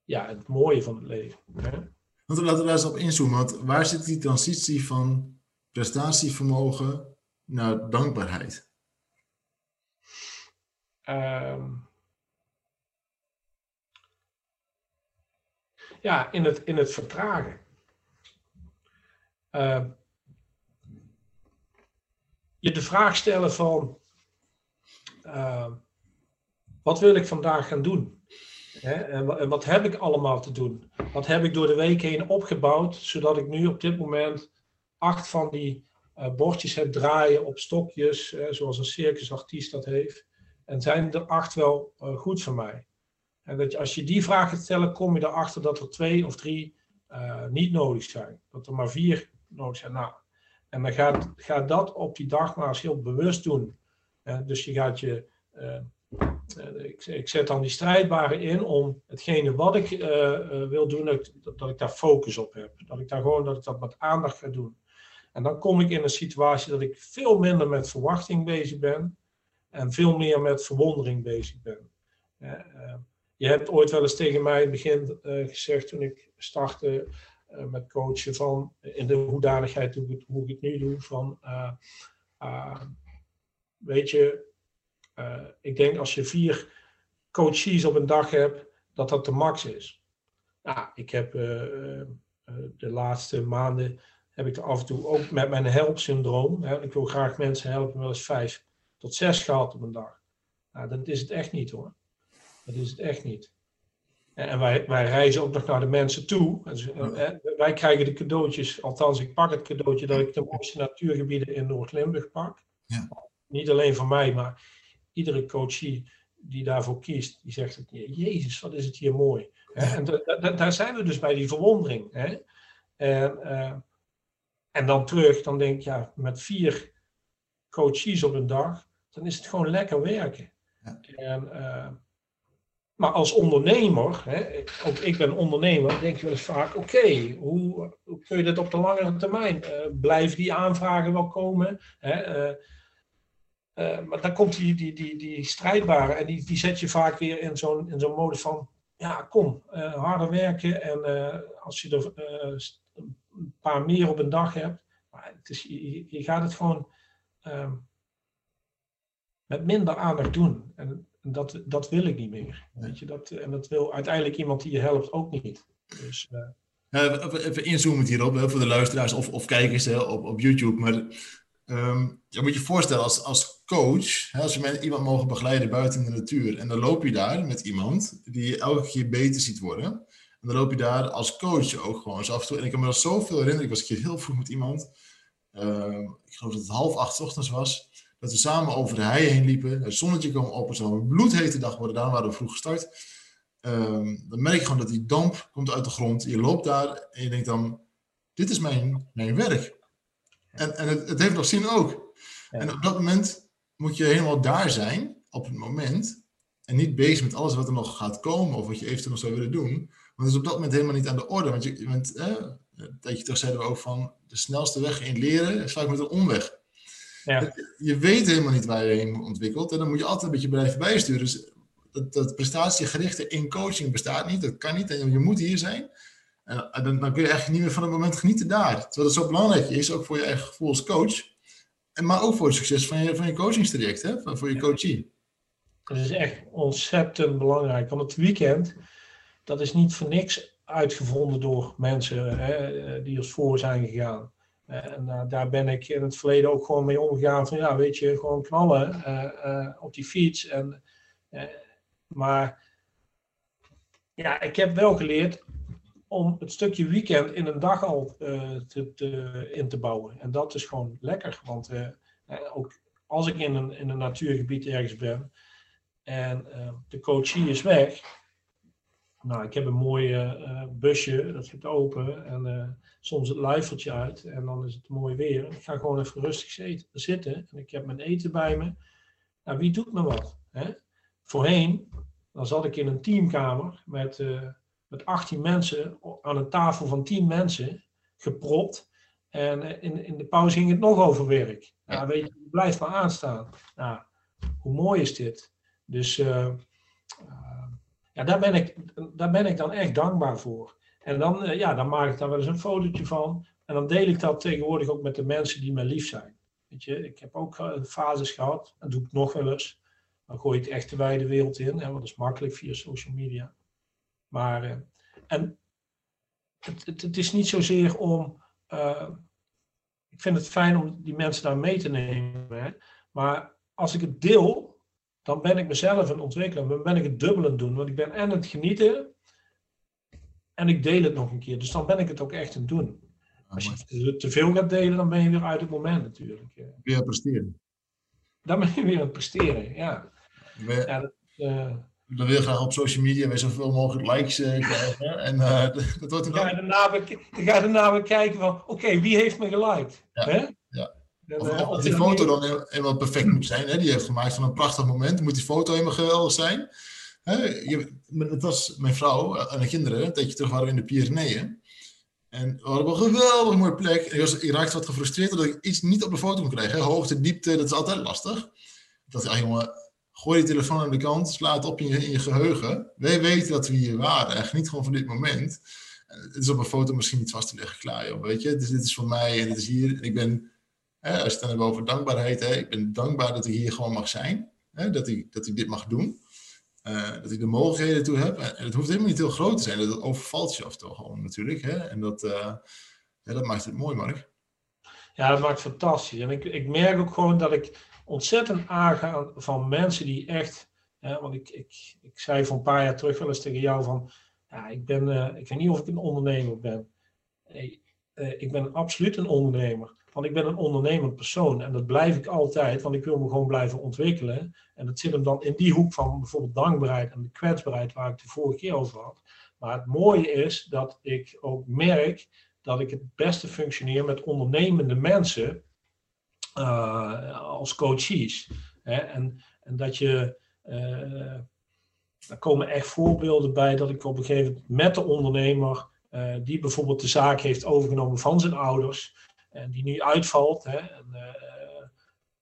ja, het mooie van het leven. Hè? Want laten we daar eens op inzoomen. Want waar zit die transitie van prestatievermogen naar dankbaarheid? Um, ja, in het, in het vertragen. Uh, je de vraag stellen van, uh, wat wil ik vandaag gaan doen? Hè? En, wat heb ik allemaal te doen? Wat heb ik door de week heen opgebouwd, zodat ik nu op dit moment acht van die uh, bordjes heb draaien op stokjes, zoals een circusartiest dat heeft. En zijn er acht wel goed voor mij? En dat je, als je die vraag gaat stellen, kom je erachter dat er twee of drie uh, niet nodig zijn. Dat er maar vier nodig zijn. Nou, en dan gaat, gaat dat op die dag maar eens heel bewust doen. dus je gaat je. Ik, ik, zet dan die strijdbare in om hetgene wat ik wil doen, dat, dat ik daar focus op heb. Dat ik daar gewoon dat ik dat met aandacht ga doen. En dan kom ik in een situatie dat ik veel minder met verwachting bezig ben en veel meer met verwondering bezig ben. Je hebt ooit wel eens tegen mij in het begin uh, gezegd toen ik startte uh, met coachen van in de hoedanigheid hoe ik, hoe ik het nu doe van weet je, ik denk als je vier coaches op een dag hebt, dat dat de max is. Nou, ik heb de laatste maanden heb ik af en toe ook met mijn helpsyndroom. Hè, ik wil graag mensen helpen, wel eens vijf tot zes gehad op een dag. Nou, dat is het echt niet hoor. Dat is het echt niet. En wij, wij reizen ook nog naar de mensen toe. Dus, eh, wij krijgen de cadeautjes, althans ik pak het cadeautje dat ik de mooiste natuurgebieden in Noord-Limburg pak. Ja. Niet alleen voor mij, maar iedere coachie die daarvoor kiest, die zegt, jezus, wat is het hier mooi. En daar zijn we dus bij die verwondering. Hè? En, uh, en dan terug, dan denk ik, ja, met vier coaches op een dag, dan is het gewoon lekker werken. Ja. En, uh, maar als ondernemer, hè, ook ik ben ondernemer, denk je wel eens vaak, oké, hoe, hoe, kun je dit op de langere termijn? Uh, blijven die aanvragen wel komen? Hè? Uh, maar dan komt die, die, die, die strijdbare en die, die zet je vaak weer in zo'n zo'n mode van, ja, kom, harder werken en als je er een paar meer op een dag hebt, maar het is, je, gaat het gewoon um, met minder aandacht doen. En dat, dat wil ik niet meer. Weet je, dat, en dat wil uiteindelijk iemand die je helpt ook niet. Dus, uh... even inzoomen hierop hè, voor de luisteraars of, of kijkers hè, op, op YouTube. Maar um, je moet je voorstellen als, als coach, hè, als je iemand mogen begeleiden buiten de natuur. En dan loop je daar met iemand die je elke keer beter ziet worden. En dan loop je daar als coach ook gewoon zo af en toe. En ik kan me dat zoveel herinneren. Ik was een keer heel vroeg met iemand. Uh, ik geloof dat het half acht ochtends was. Dat we samen over de hei heen liepen. Het zonnetje kwam op. Het zou een bloedhete dag worden. Daarom waren we vroeg gestart. Um, dan merk je gewoon dat die damp komt uit de grond. Je loopt daar en je denkt dan... Dit is mijn, mijn werk. En, en het, het heeft nog zin ook. Ja. En op dat moment moet je helemaal daar zijn. Op het moment. En niet bezig met alles wat er nog gaat komen. Of wat je eventueel nog zou willen doen. Want dat is op dat moment helemaal niet aan de orde. Want je, bent, eh, een tijdje terug zeiden we ook van... De snelste weg in leren is vaak met een omweg. Ja. Je weet helemaal niet waar je heen ontwikkelt. En dan moet je altijd een beetje blijven bijsturen. Dus dat, dat prestatiegerichte in coaching bestaat niet. Dat kan niet. En je moet hier zijn. En dan, dan, kun je eigenlijk niet meer van het moment genieten daar. Terwijl het zo belangrijk is, ook voor je eigen gevoel als coach. En, maar ook voor het succes van je, van je coachingstraject, hè? voor je coachie. Dat is echt ontzettend belangrijk. Want het weekend, dat is niet voor niks uitgevonden door mensen hè, die als voor zijn gegaan. En uh, daar ben ik in het verleden ook gewoon mee omgegaan. Van ja, weet je, gewoon knallen uh, op die fiets. En, maar ja, ik heb wel geleerd om het stukje weekend in een dag al te, te, in te bouwen. En dat is gewoon lekker. Want ook als ik in een, in een natuurgebied ergens ben en de coachie is weg. Nou, ik heb een mooi busje, dat zit open. En soms het luifeltje uit en dan is het mooi weer. Ik ga gewoon even rustig zitten en ik heb mijn eten bij me. Nou, wie doet me wat? Hè? Voorheen, dan zat ik in een teamkamer met, uh, met 18 mensen aan een tafel van 10 mensen, gepropt. En in, in de pauze ging het nog over werk. Nou, weet je, blijf maar aanstaan. Nou, hoe mooi is dit? Dus uh, daar, ben ik, daar ben ik dan echt dankbaar voor. En dan, uh, ja, dan maak ik daar wel eens een fotootje van. En dan deel ik dat tegenwoordig ook met de mensen die mij lief zijn. Weet je, ik heb ook uh, fases gehad, dat doe ik nog wel eens. Dan gooi ik echt de wijde wereld in, hè, want dat is makkelijk via social media. Maar, uh, en het, het, het, is niet zozeer om. ik vind het fijn om die mensen daar mee te nemen. Hè, maar als ik het deel, dan ben ik mezelf aan het ontwikkelen. Dan ben ik het dubbel aan het doen. Want ik ben en het genieten en ik deel het nog een keer. Dus dan ben ik het ook echt aan het doen. Als je te veel gaat delen, dan ben je weer uit het moment natuurlijk. Weer aan presteren. Dan ben je weer aan het presteren, ja. ja dat, uh, dan wil je graag op social media weer zoveel mogelijk likes uh, krijgen. En uh, dat wordt dan... Ja, daarna, dan ga je daarna weer kijken van, oké, okay, wie heeft me geliked? Ja, hè? ja. Of, die foto dan helemaal perfect moet zijn. Hè? Die heeft gemaakt van een prachtig moment. Moet die foto helemaal geweldig zijn. Je, het was mijn vrouw en de kinderen, een tijdje terug waren we in de Pyreneeën. En we hadden een geweldig mooie plek. Ik, was, ik raakte wat gefrustreerd dat ik iets niet op de foto kon krijgen. Hoogte, diepte, dat is altijd lastig. Ik dacht, ja jongen, gooi je telefoon aan de kant, sla het op in je, in je geheugen. Wij weten dat we hier waren echt niet gewoon van dit moment. Het is op een foto misschien niet vast te leggen, klaar joh, weet je. Dus dit is voor mij en dit is hier. En ik ben, hè, als je het dan hebben over dankbaarheid, hè, ik ben dankbaar dat ik hier gewoon mag zijn. Hè, dat, ik, dat ik dit mag doen. Uh, dat ik de mogelijkheden toe heb. En het hoeft helemaal niet heel groot te zijn. Dat overvalt je af en toe gewoon natuurlijk. Hè? En dat, ja, dat maakt het mooi, Mark. Ja, dat maakt fantastisch. En ik, ik merk ook gewoon dat ik ontzettend aanga van mensen die echt want ik, ik, ik zei voor een paar jaar terug wel eens tegen jou van, ja, ik, ben, uh, ik weet niet of ik een ondernemer ben. Ik ben absoluut een ondernemer. Want ik ben een ondernemend persoon en dat blijf ik altijd, want ik wil me gewoon blijven ontwikkelen. En dat zit hem dan in die hoek van bijvoorbeeld dankbaarheid en de kwetsbaarheid waar ik de vorige keer over had. Maar het mooie is dat ik ook merk dat ik het beste functioneer met ondernemende mensen uh, als coaches. Hè? En, en dat je, uh, er komen echt voorbeelden bij dat ik op een gegeven moment met de ondernemer, uh, die bijvoorbeeld de zaak heeft overgenomen van zijn ouders, die nu uitvalt. Hè?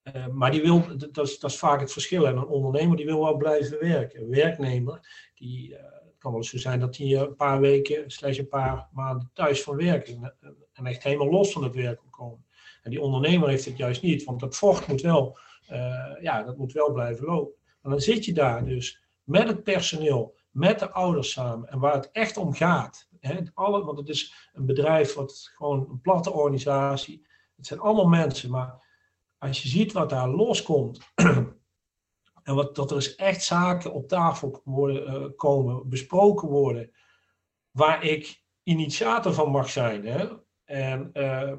En, maar die wil, dat is, dat is vaak het verschil. En een ondernemer die wil wel blijven werken. Een werknemer, die, het kan wel zo zijn dat hij een paar weken, slechts een paar maanden thuis van werken en echt helemaal los van het werk wil komen. En die ondernemer heeft het juist niet, want dat vocht moet wel, ja, dat moet wel blijven lopen. En dan zit je daar dus met het personeel, met de ouders samen en waar het echt om gaat. Alle, want het is een bedrijf wat gewoon een platte organisatie. Het zijn allemaal mensen, maar als je ziet wat daar loskomt. en wat, dat er is echt zaken op tafel worden, uh, komen, besproken worden. Waar ik initiator van mag zijn. Hè? En, uh,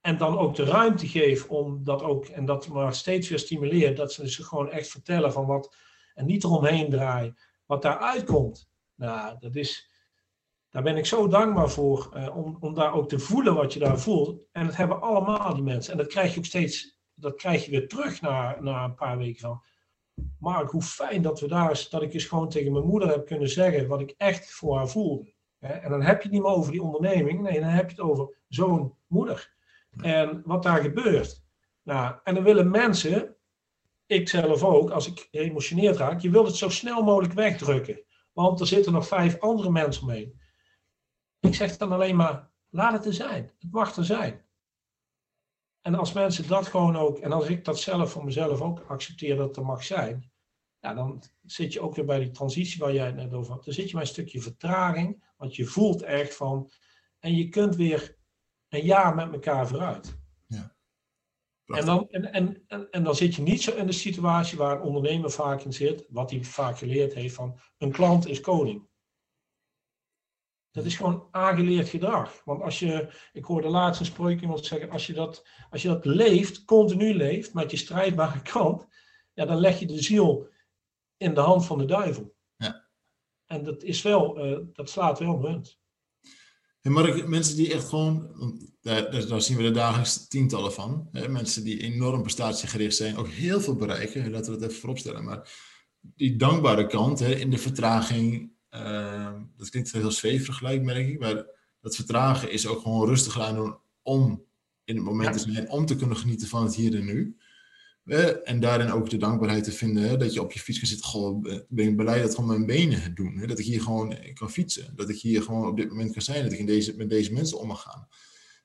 en dan ook de ruimte geef om dat ook, en dat maar steeds weer stimuleert, dat ze zich gewoon echt vertellen van wat, en niet eromheen draaien, wat daaruit komt. Nou, dat is, daar ben ik zo dankbaar voor, uh, om, om daar ook te voelen wat je daar voelt. En dat hebben allemaal die mensen. En dat krijg je ook steeds, dat krijg je weer terug na, na een paar weken van. Mark, hoe fijn dat we daar, dat ik eens gewoon tegen mijn moeder heb kunnen zeggen wat ik echt voor haar voelde. En dan heb je het niet meer over die onderneming, nee, dan heb je het over zo'n moeder. En wat daar gebeurt. Nou, en dan willen mensen, ik zelf ook, als ik geëmotioneerd raak, je wilt het zo snel mogelijk wegdrukken. Want er zitten nog vijf andere mensen mee. Ik zeg dan alleen maar, laat het er zijn. Het mag er zijn. En als mensen dat gewoon ook, en als ik dat zelf voor mezelf ook accepteer dat het er mag zijn, ja, dan zit je ook weer bij die transitie waar jij het net over had. Dan zit je bij een stukje vertraging, want je voelt echt van, en je kunt weer een jaar met elkaar vooruit. Ja. En, dan, en, en, en, en, dan zit je niet zo in de situatie waar een ondernemer vaak in zit, wat hij vaak geleerd heeft van een klant is koning. Dat is gewoon aangeleerd gedrag. Want als je, ik hoorde laatst een spreuk iemand zeggen, als je, dat, als je dat leeft, continu leeft, met je strijdbare kant, ja, dan leg je de ziel in de hand van de duivel. Ja. En dat is wel, uh, dat slaat wel munt. En Mark, mensen die echt gewoon, daar, daar, zien we er dagelijks tientallen van. Hè? Mensen die enorm prestatiegericht zijn, ook heel veel bereiken, laten we dat even vooropstellen. Maar die dankbare kant hè, in de vertraging, uh, dat klinkt heel zweverig gelijk, merk ik. Maar dat vertragen is ook gewoon rustig aan doen om in het moment te zijn, om te kunnen genieten van het hier en nu. En daarin ook de dankbaarheid te vinden dat je op je fiets kan zitten. Goh, ben ik blij dat gewoon mijn benen het doen. Dat ik hier gewoon kan fietsen. Dat ik hier gewoon op dit moment kan zijn. Dat ik in deze, met deze mensen om mag gaan.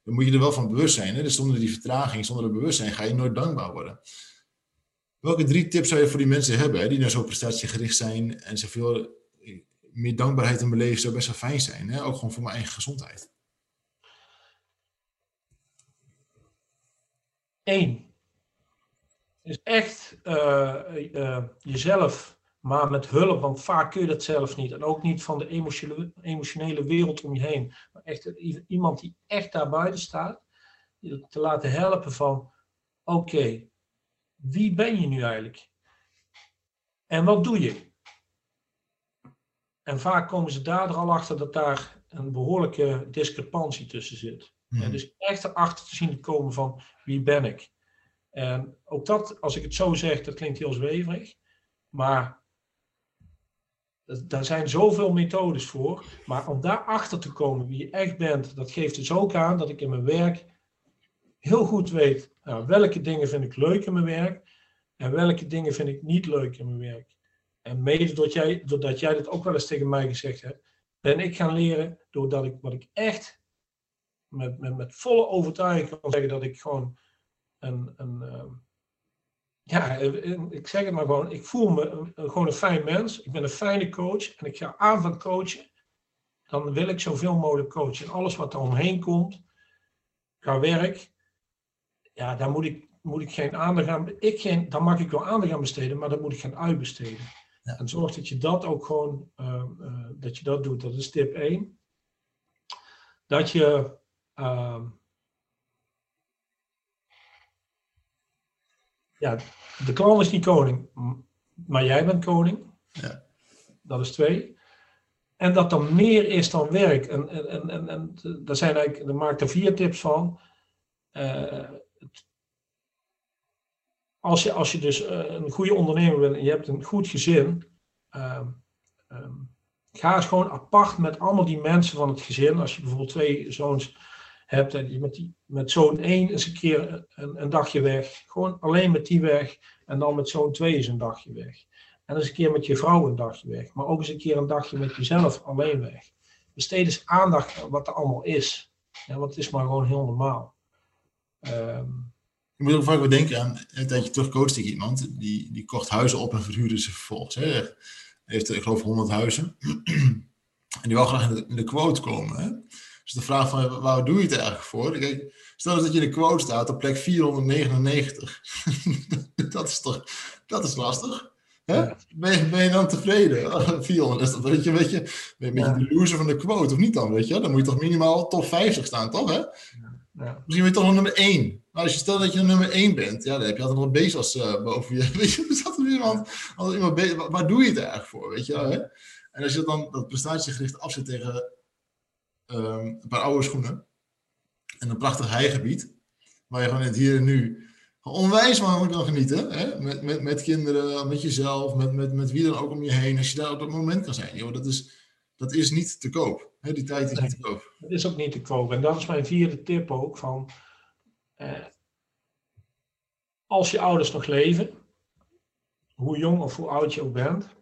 Dan moet je er wel van bewust zijn. Hè? Dus zonder die vertraging, zonder het bewustzijn, ga je nooit dankbaar worden. Welke drie tips zou je voor die mensen hebben hè? die nou zo prestatiegericht zijn en zoveel meer dankbaarheid in beleven zou best wel fijn zijn. Hè? Ook gewoon voor mijn eigen gezondheid. Eén is echt uh, uh, jezelf, maar met hulp, want vaak kun je dat zelf niet. En ook niet van de emotionele, emotionele wereld om je heen. Maar echt iemand die echt daar buiten staat, te laten helpen van, oké, wie ben je nu eigenlijk? En wat doe je? En vaak komen ze daar al achter dat daar een behoorlijke discrepantie tussen zit. Hmm. En dus echt erachter te zien komen van wie ben ik? En ook dat, als ik het zo zeg, dat klinkt heel zweverig. Maar daar zijn zoveel methodes voor. Maar om daarachter te komen wie je echt bent, dat geeft dus ook aan dat ik in mijn werk heel goed weet nou, welke dingen vind ik leuk in mijn werk en welke dingen vind ik niet leuk in mijn werk. En mede doordat jij, doordat jij dat ook wel eens tegen mij gezegd hebt, ben ik gaan leren doordat ik wat ik echt met, met, met volle overtuiging kan zeggen dat ik gewoon een, een ehm, ja, ik zeg het maar gewoon, ik voel me gewoon een fijn mens. Ik ben een fijne coach en ik ga aan van coachen. Dan wil ik zoveel mogelijk coachen. En alles wat er omheen komt, qua werk, ja, daar moet ik, moet ik geen aandacht aan, ik geen, daar mag ik wel aandacht aan besteden, maar dat moet ik gaan uitbesteden. Ja. En zorg dat je dat ook gewoon, uh, uh, dat je dat doet. Dat is tip 1. Dat je uh, ja, de klant is niet koning, maar jij bent koning. Ja. Dat is twee. En dat er meer is dan werk. En, en, en, en, daar zijn eigenlijk, daar maak ik er vier tips van. Uh, als je, als je dus uh, een goede ondernemer bent en je hebt een goed gezin, uh, um, ga eens gewoon apart met allemaal die mensen van het gezin. Als je bijvoorbeeld twee zoons hebt en je met, die, met zoon 1 eens een keer een, een, dagje weg. Gewoon alleen met die weg en dan met zoon 2 eens een dagje weg. En eens een keer met je vrouw een dagje weg. Maar ook eens een keer een dagje met jezelf alleen weg. Besteed eens aandacht wat er allemaal is. Ja, want het is maar gewoon heel normaal. Um, je moet ook vaak wel denken aan een tijdje terug coachte ik iemand die, die kocht huizen op en verhuurde ze vervolgens. Hè. heeft, ik geloof, 100 huizen. en die wil graag in de, in de quote komen. Hè. Dus de vraag van waar doe je het eigenlijk voor? Kijk, stel dat je in de quote staat op plek 499. dat is toch dat is lastig. Hè? Ben, je, ben je dan tevreden? 400 is dat weet je, weet je, ben je een beetje de loser van de quote of niet dan? Weet je? Dan moet je toch minimaal top 50 staan, toch? Hè? Misschien ben je toch nog nummer 1. Maar als je stelt dat je nummer 1 bent, ja, dan heb je altijd nog een Bezos uh, boven je. Je, er er iemand, waar doe je het eigenlijk voor? Weet je, hè? En als je dan dat prestatiegericht afzet tegen um, een paar oude schoenen en een prachtig heigebied, waar je gewoon het hier en nu onwijs van kan genieten. Hè? Met, met, met kinderen, met jezelf, met, met, met wie dan ook om je heen. Als je daar op dat moment kan zijn, joh, dat is, dat is niet te koop. Die tijd is niet te koop. Dat is ook niet te koop. En dat is mijn vierde tip ook van. Eh, als je ouders nog leven, hoe jong of hoe oud je ook bent,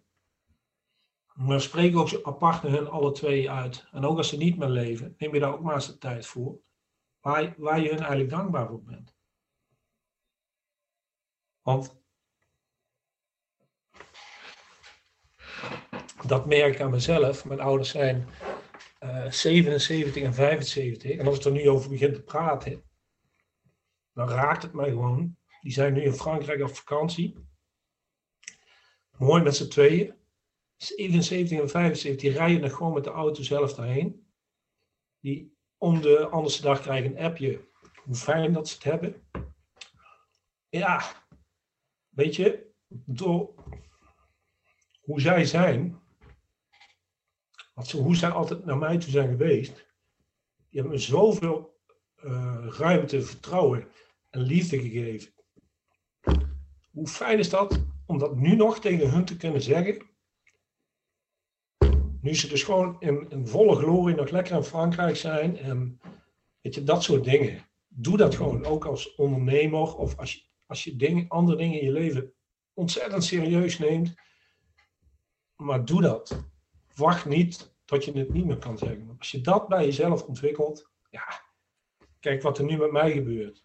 maar spreek ook apart hun alle twee uit. En ook als ze niet meer leven, neem je daar ook maar eens de tijd voor. Waar, waar je hun eigenlijk dankbaar voor bent. Want dat merk ik aan mezelf. Mijn ouders zijn uh, 77 en 75. En als ik er nu over begin te praten, dan raakt het mij gewoon. Die zijn nu in Frankrijk op vakantie. Mooi met z'n tweeën. 77 en 75, die rijden nog gewoon met de auto zelf daarheen. Die om de andere dag krijgen een appje hoe fijn dat ze het hebben. Ja, weet je, door hoe zij zijn, hoe zij altijd naar mij toe zijn geweest, die hebben me zoveel uh, ruimte, vertrouwen en liefde gegeven. Hoe fijn is dat om dat nu nog tegen hun te kunnen zeggen? Nu ze dus gewoon in, in volle glorie nog lekker in Frankrijk zijn en weet je, dat soort dingen. Doe dat gewoon, ook als ondernemer of als je, als je dingen, andere dingen in je leven ontzettend serieus neemt. Maar doe dat. Wacht niet tot je het niet meer kan zeggen. Als je dat bij jezelf ontwikkelt, ja, kijk wat er nu met mij gebeurt.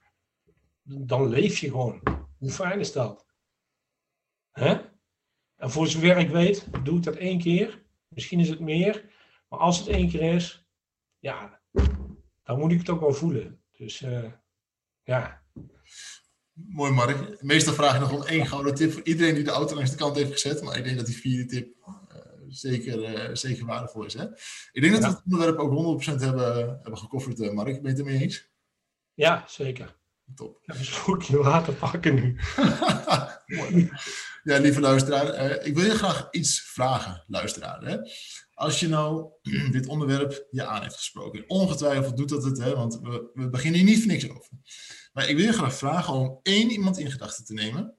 Dan leef je gewoon. Hoe fijn is dat? Hè? En voor zover ik weet, doe ik dat één keer. Misschien is het meer. Maar als het één keer is, ja, dan moet ik het ook wel voelen. Dus uh, ja. Mooi Mark. Meestal vraag je nog om één gouden tip voor iedereen die de auto langs de kant heeft gezet. Maar ik denk dat die vierde tip zeker, uh, zeker waardevol is. Hè? Ik denk dat we het onderwerp ook 100% hebben, hebben gekofferd, Mark. Ben je het ermee eens? Ja, zeker. Top. Even een slokje water pakken nu. ja, lieve luisteraar, uh, ik wil je graag iets vragen, luisteraar. Hè? Als je nou dit onderwerp je aan heeft gesproken, ongetwijfeld doet dat het, hè, want we, we beginnen hier niet voor niks over. Maar ik wil je graag vragen om één iemand in gedachten te nemen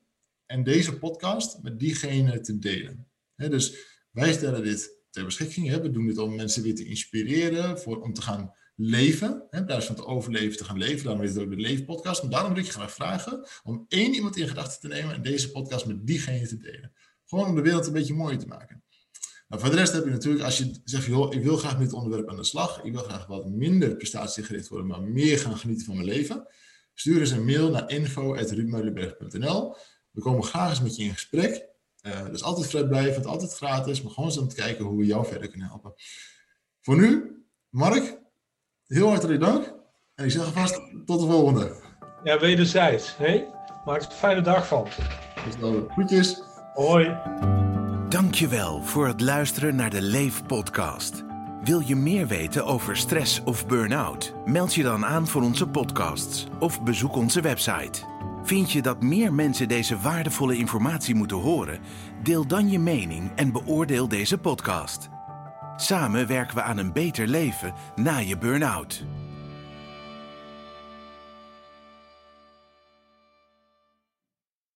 en deze podcast met diegene te delen. Hè, dus wij stellen dit ter beschikking. We doen dit om mensen weer te inspireren, voor, om te gaan leven. Hè, in plaats van te overleven, te gaan leven. Daarom is het ook de Leefpodcast. Maar daarom wil ik je graag vragen om één iemand in gedachten te nemen en deze podcast met diegene te delen. Gewoon om de wereld een beetje mooier te maken. Nou, voor de rest heb je natuurlijk, als je zegt, joh, ik wil graag met dit onderwerp aan de slag. Ik wil graag wat minder prestatiegericht worden, maar meer gaan genieten van mijn leven. Stuur eens een mail naar info.ruudmeulenberg.nl. We komen graag eens met je in gesprek. Uh, dat is altijd vrijblijvend, altijd gratis, maar gewoon eens om te kijken hoe we jou verder kunnen helpen. Voor nu, Mark, heel hartelijk dank. En ik zeg alvast tot de volgende. Ja, wederzijds. Hey? Maak er een fijne dag van. Tot dan. Groetjes. Hoi. Dankjewel voor het luisteren naar de Leef podcast. Wil je meer weten over stress of burn-out? Meld je dan aan voor onze podcasts of bezoek onze website. Vind je dat meer mensen deze waardevolle informatie moeten horen? Deel dan je mening en beoordeel deze podcast. Samen werken we aan een beter leven na je burn-out.